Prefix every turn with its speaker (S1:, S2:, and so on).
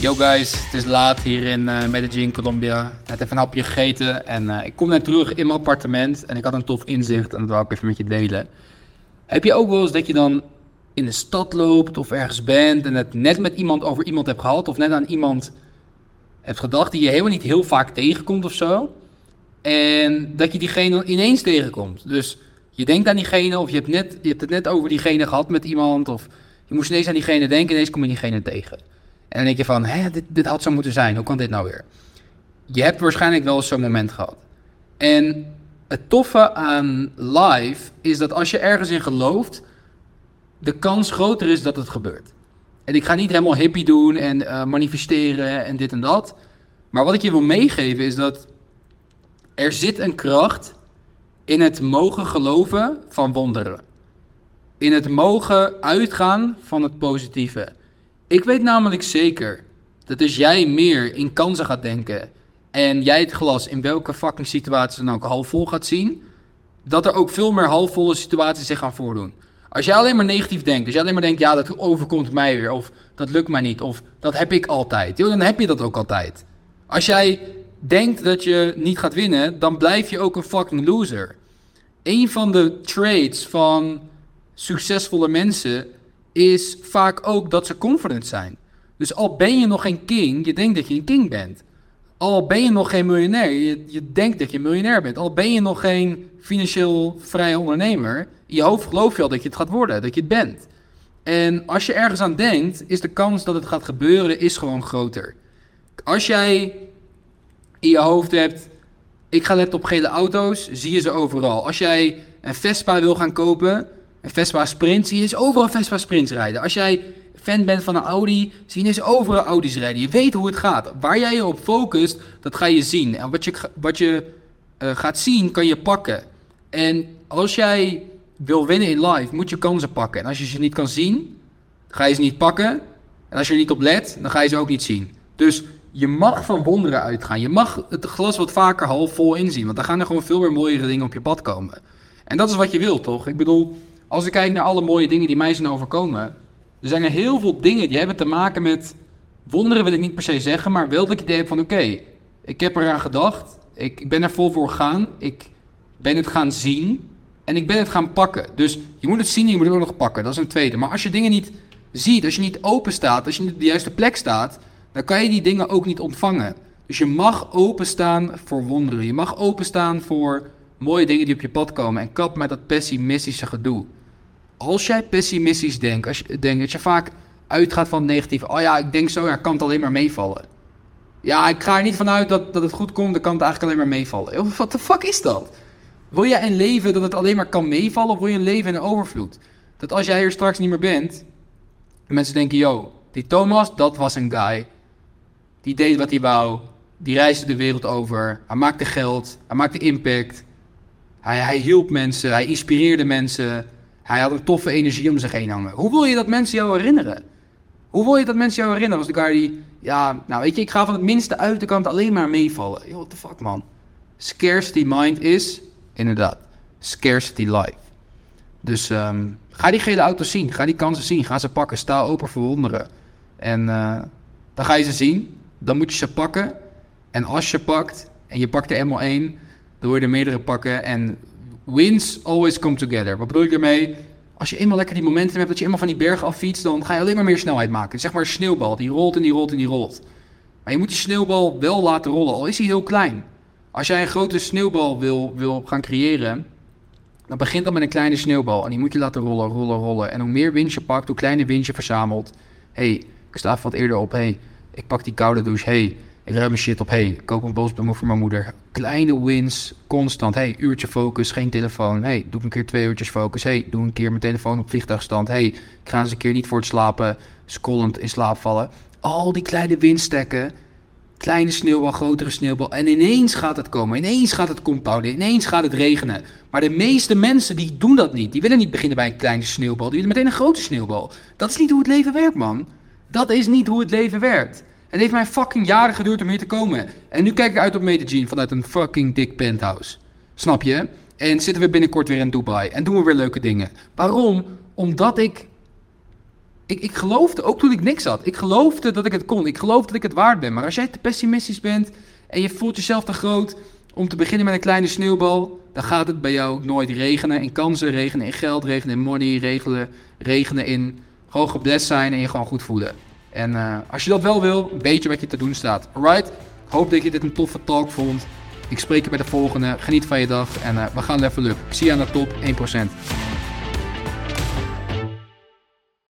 S1: Yo guys, het is laat hier in uh, Medellin, Colombia. Net even een hapje gegeten en uh, ik kom net terug in mijn appartement en ik had een tof inzicht en dat wil ik even met je delen. Heb je ook wel eens dat je dan in de stad loopt of ergens bent en het net met iemand over iemand hebt gehad of net aan iemand hebt gedacht die je helemaal niet heel vaak tegenkomt of zo. En dat je diegene ineens tegenkomt. Dus je denkt aan diegene of je hebt, net, je hebt het net over diegene gehad met iemand of je moest ineens aan diegene denken en ineens kom je diegene tegen. En dan denk je van, hé, dit, dit had zo moeten zijn, hoe kan dit nou weer? Je hebt waarschijnlijk wel zo'n moment gehad. En het toffe aan live is dat als je ergens in gelooft, de kans groter is dat het gebeurt. En ik ga niet helemaal hippie doen en uh, manifesteren en dit en dat. Maar wat ik je wil meegeven is dat er zit een kracht in het mogen geloven van wonderen. In het mogen uitgaan van het positieve. Ik weet namelijk zeker dat als jij meer in kansen gaat denken en jij het glas in welke fucking situatie dan ook halfvol gaat zien, dat er ook veel meer halfvolle situaties zich gaan voordoen. Als jij alleen maar negatief denkt, als jij alleen maar denkt, ja, dat overkomt mij weer, of dat lukt mij niet, of dat heb ik altijd, dan heb je dat ook altijd. Als jij denkt dat je niet gaat winnen, dan blijf je ook een fucking loser. Een van de traits van succesvolle mensen is vaak ook dat ze confident zijn. Dus al ben je nog geen king, je denkt dat je een king bent. Al ben je nog geen miljonair, je, je denkt dat je een miljonair bent. Al ben je nog geen financieel vrije ondernemer, in je hoofd geloof je al dat je het gaat worden, dat je het bent. En als je ergens aan denkt, is de kans dat het gaat gebeuren is gewoon groter. Als jij in je hoofd hebt, ik ga letten op gele auto's, zie je ze overal. Als jij een Vespa wil gaan kopen, een Vespa Sprint, zie je ze overal Vespa Sprints rijden. Als jij fan bent van een Audi, zie je ze overal Audi's rijden. Je weet hoe het gaat. Waar jij je op focust, dat ga je zien. En wat je, wat je uh, gaat zien, kan je pakken. En als jij wil winnen in live, moet je kansen pakken. En als je ze niet kan zien, ga je ze niet pakken. En als je er niet op let, dan ga je ze ook niet zien. Dus je mag van wonderen uitgaan. Je mag het glas wat vaker half vol inzien. Want dan gaan er gewoon veel meer mooiere dingen op je pad komen. En dat is wat je wilt, toch? Ik bedoel, als ik kijk naar alle mooie dingen die mij zijn overkomen. Er zijn er heel veel dingen die hebben te maken met. Wonderen wil ik niet per se zeggen, maar wel dat ik idee heb van: oké, ik heb eraan gedacht. Ik, ik ben er vol voor gegaan. Ik ben het gaan zien. En ik ben het gaan pakken. Dus je moet het zien en je moet het ook nog pakken. Dat is een tweede. Maar als je dingen niet ziet, als je niet open staat, als je niet op de juiste plek staat, dan kan je die dingen ook niet ontvangen. Dus je mag openstaan voor wonderen. Je mag openstaan voor mooie dingen die op je pad komen. En kap met dat pessimistische gedoe. Als jij pessimistisch denkt, als je denkt dat je vaak uitgaat van het negatieve. Oh ja, ik denk zo, ja, kan het alleen maar meevallen. Ja, ik ga er niet vanuit dat, dat het goed komt, dan kan het eigenlijk alleen maar meevallen. Wat de fuck is dat? Wil jij een leven dat het alleen maar kan meevallen, of wil je een leven in overvloed? Dat als jij hier straks niet meer bent, mensen denken, yo, die Thomas, dat was een guy. Die deed wat hij wou. Die reisde de wereld over. Hij maakte geld. Hij maakte impact. Hij, hij hielp mensen. Hij inspireerde mensen. Hij had een toffe energie om zich heen hangen. Hoe wil je dat mensen jou herinneren? Hoe wil je dat mensen jou herinneren als de guy die... Ja, nou weet je, ik ga van het minste uit de kant alleen maar meevallen. Yo, what the fuck, man. Scarcity mind is, inderdaad, scarcity life. Dus um, ga die gele auto's zien. Ga die kansen zien. Ga ze pakken. Sta open voor wonderen. En uh, dan ga je ze zien. Dan moet je ze pakken. En als je pakt, en je pakt er eenmaal één, dan wil je er meerdere pakken. En wins always come together. Wat bedoel ik ermee? Als je eenmaal lekker die momenten hebt dat je eenmaal van die bergen affietst, dan ga je alleen maar meer snelheid maken. Zeg maar een sneeuwbal, die rolt en die rolt en die rolt. Maar je moet die sneeuwbal wel laten rollen, al is hij heel klein. Als jij een grote sneeuwbal wil, wil gaan creëren, dan begint dat met een kleine sneeuwbal. En die moet je laten rollen, rollen, rollen. En hoe meer wind je pakt, hoe kleiner wind je verzamelt. hey, ik sta wat eerder op. hey, ik pak die koude douche. hey, ik ruim mijn shit op. hey, ik koop een bosbloemen voor mijn moeder. Kleine wins, constant. hey, uurtje focus, geen telefoon. hey, doe een keer twee uurtjes focus. hey, doe een keer mijn telefoon op vliegtuigstand. hey, ik ga eens een keer niet voor het slapen, scrollend in slaap vallen. Al die kleine winstekken kleine sneeuwbal, grotere sneeuwbal. En ineens gaat het komen. Ineens gaat het compouden. Ineens gaat het regenen. Maar de meeste mensen die doen dat niet. Die willen niet beginnen bij een kleine sneeuwbal. Die willen meteen een grote sneeuwbal. Dat is niet hoe het leven werkt, man. Dat is niet hoe het leven werkt. En het heeft mij fucking jaren geduurd om hier te komen. En nu kijk ik uit op Medellin vanuit een fucking dik penthouse. Snap je? En zitten we binnenkort weer in Dubai. En doen we weer leuke dingen. Waarom? omdat ik, ik... Ik geloofde, ook toen ik niks had. Ik geloofde dat ik het kon. Ik geloofde dat ik het waard ben. Maar als jij te pessimistisch bent en je voelt jezelf te groot om te beginnen met een kleine sneeuwbal, dan gaat het bij jou nooit regenen in kansen, regenen in geld, regenen in money, regenen, regenen in gewoon geblest zijn en je gewoon goed voelen. En uh, als je dat wel wil, weet je wat je te doen staat. Alright? Ik hoop dat je dit een toffe talk vond. Ik spreek je bij de volgende. Geniet van je dag en uh, we gaan even lukken. Ik zie je aan de top 1%.